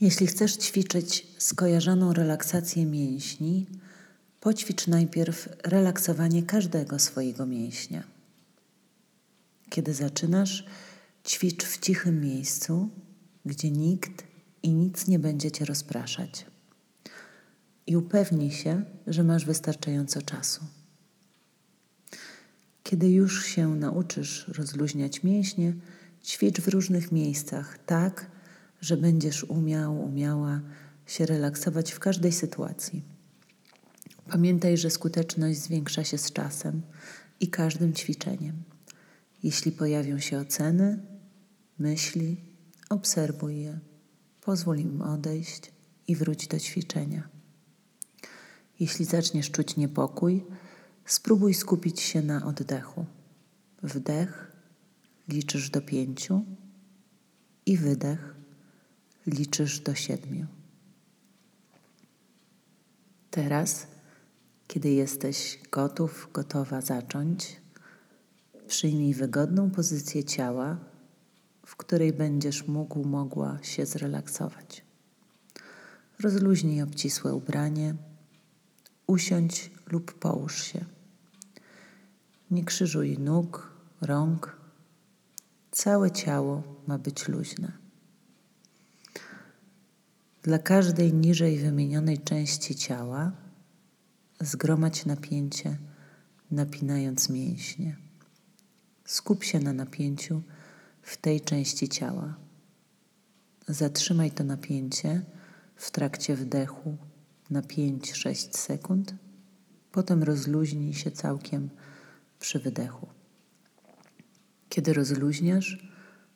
Jeśli chcesz ćwiczyć skojarzoną relaksację mięśni, poćwicz najpierw relaksowanie każdego swojego mięśnia. Kiedy zaczynasz, ćwicz w cichym miejscu, gdzie nikt i nic nie będzie cię rozpraszać. I upewnij się, że masz wystarczająco czasu. Kiedy już się nauczysz rozluźniać mięśnie, ćwicz w różnych miejscach tak, że będziesz umiał, umiała się relaksować w każdej sytuacji. Pamiętaj, że skuteczność zwiększa się z czasem i każdym ćwiczeniem. Jeśli pojawią się oceny, myśli, obserwuj je, pozwól im odejść i wróć do ćwiczenia. Jeśli zaczniesz czuć niepokój, spróbuj skupić się na oddechu. Wdech liczysz do pięciu i wydech liczysz do siedmiu. Teraz, kiedy jesteś gotów, gotowa zacząć, przyjmij wygodną pozycję ciała, w której będziesz mógł, mogła się zrelaksować. Rozluźnij obcisłe ubranie, usiądź lub połóż się. Nie krzyżuj nóg, rąk. Całe ciało ma być luźne. Dla każdej niżej wymienionej części ciała zgromadź napięcie, napinając mięśnie. Skup się na napięciu w tej części ciała. Zatrzymaj to napięcie w trakcie wdechu na 5-6 sekund, potem rozluźnij się całkiem przy wydechu. Kiedy rozluźniasz,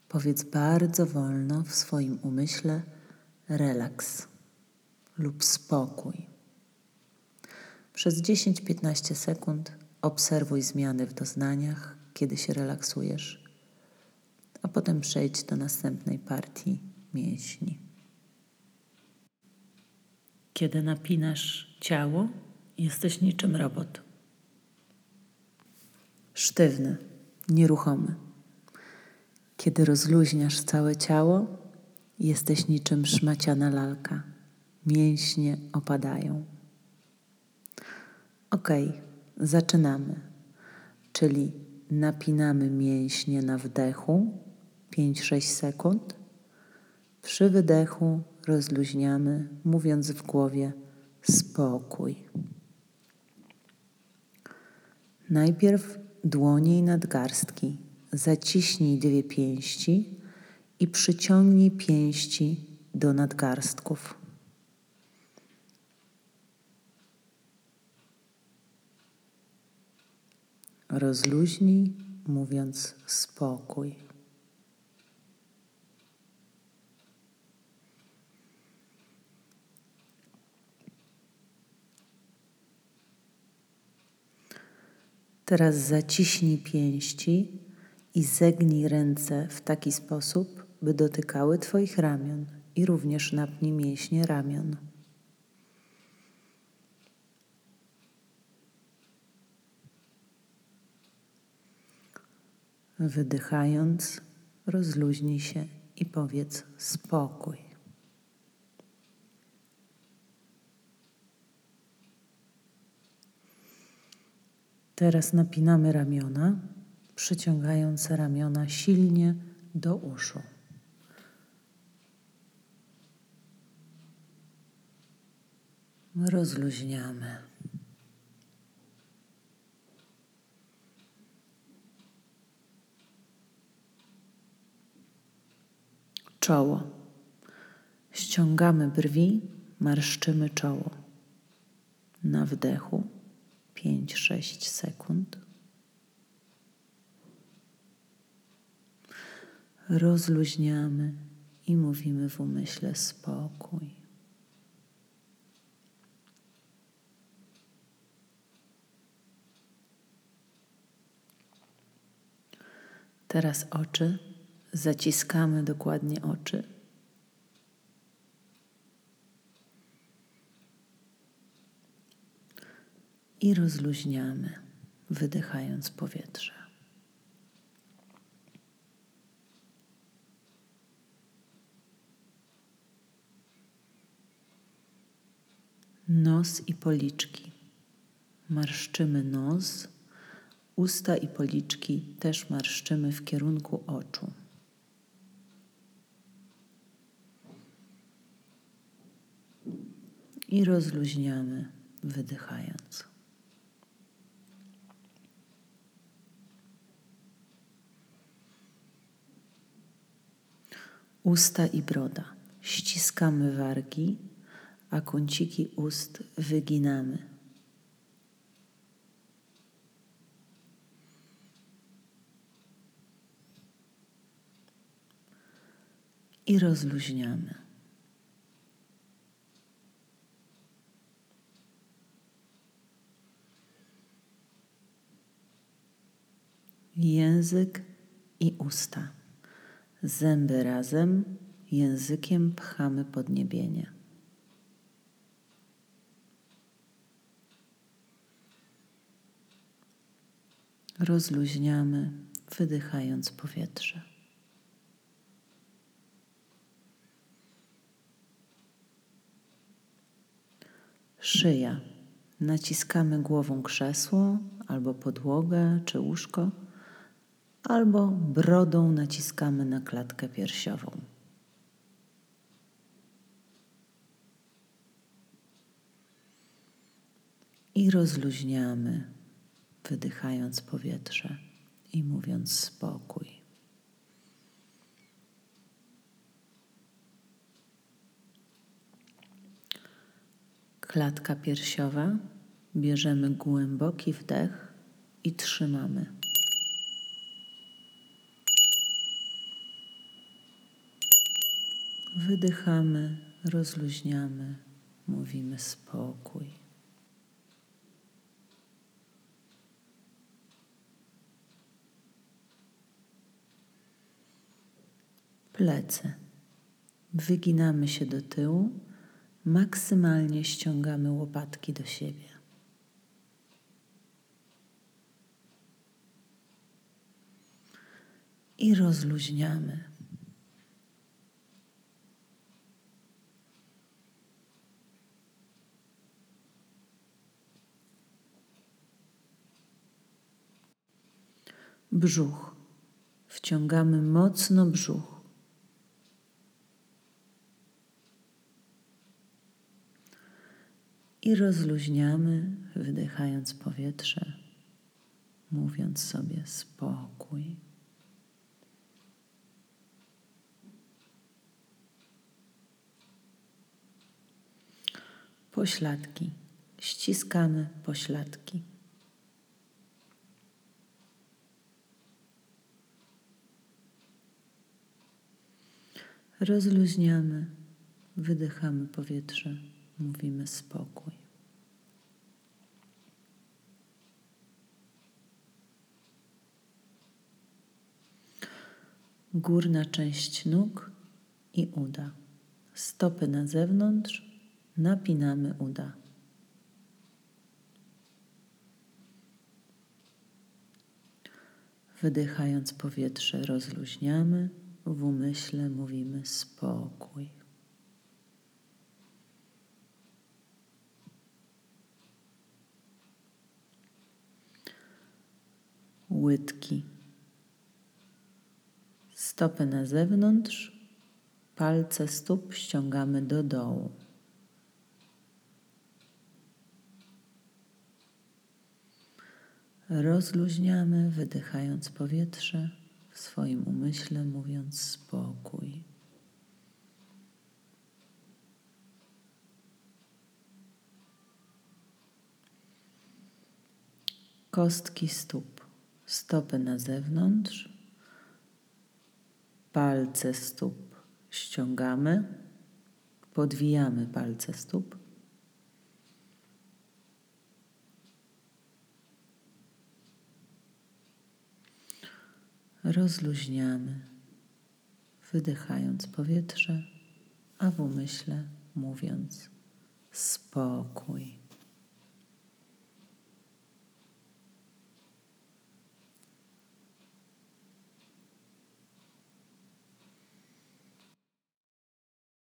powiedz bardzo wolno w swoim umyśle, relaks lub spokój. Przez 10-15 sekund obserwuj zmiany w doznaniach, kiedy się relaksujesz, a potem przejdź do następnej partii mięśni. Kiedy napinasz ciało, jesteś niczym robot. Sztywny, nieruchomy. Kiedy rozluźniasz całe ciało, Jesteś niczym szmaciana lalka. Mięśnie opadają. Ok, zaczynamy. Czyli napinamy mięśnie na wdechu 5-6 sekund. Przy wydechu rozluźniamy, mówiąc w głowie spokój. Najpierw dłonie i nadgarstki. Zaciśnij dwie pięści i przyciągnij pięści do nadgarstków. Rozluźnij, mówiąc spokój. Teraz zaciśnij pięści i zegnij ręce w taki sposób, by dotykały Twoich ramion i również napnij mięśnie ramion. Wydychając, rozluźnij się i powiedz spokój. Teraz napinamy ramiona, przyciągając ramiona silnie do uszu. Rozluźniamy. Czoło. Ściągamy brwi, marszczymy czoło. Na wdechu 5-6 sekund. Rozluźniamy i mówimy w umyśle spokój. Teraz oczy, zaciskamy dokładnie oczy. I rozluźniamy, wydychając powietrze. Nos i policzki. Marszczymy nos, usta i policzki też marszczymy w kierunku oczu. I rozluźniamy, wydychając. Usta i broda. Ściskamy wargi, a kąciki ust wyginamy. I rozluźniamy. Język i usta. Zęby razem, językiem pchamy podniebienie. Rozluźniamy, wydychając powietrze. Szyja. Naciskamy głową krzesło albo podłogę czy łóżko albo brodą naciskamy na klatkę piersiową. I rozluźniamy, wydychając powietrze i mówiąc spokój. Klatka piersiowa, bierzemy głęboki wdech i trzymamy. Wydychamy, rozluźniamy, mówimy spokój. Plecy. Wyginamy się do tyłu, maksymalnie ściągamy łopatki do siebie. I rozluźniamy. Brzuch. Wciągamy mocno brzuch. I rozluźniamy, wydychając powietrze, mówiąc sobie spokój. Pośladki. Ściskamy pośladki. Rozluźniamy, wydychamy powietrze, mówimy spokój. Górna część nóg i uda. Stopy na zewnątrz, napinamy uda. Wydychając powietrze, rozluźniamy w umyśle mówimy spokój. Łydki. Stopy na zewnątrz, palce stóp ściągamy do dołu. Rozluźniamy, wydychając powietrze w swoim umyśle, mówiąc spokój. Kostki stóp, stopy na zewnątrz, palce stóp ściągamy, podwijamy palce stóp. rozluźniamy, wydychając powietrze, a w umyśle mówiąc spokój.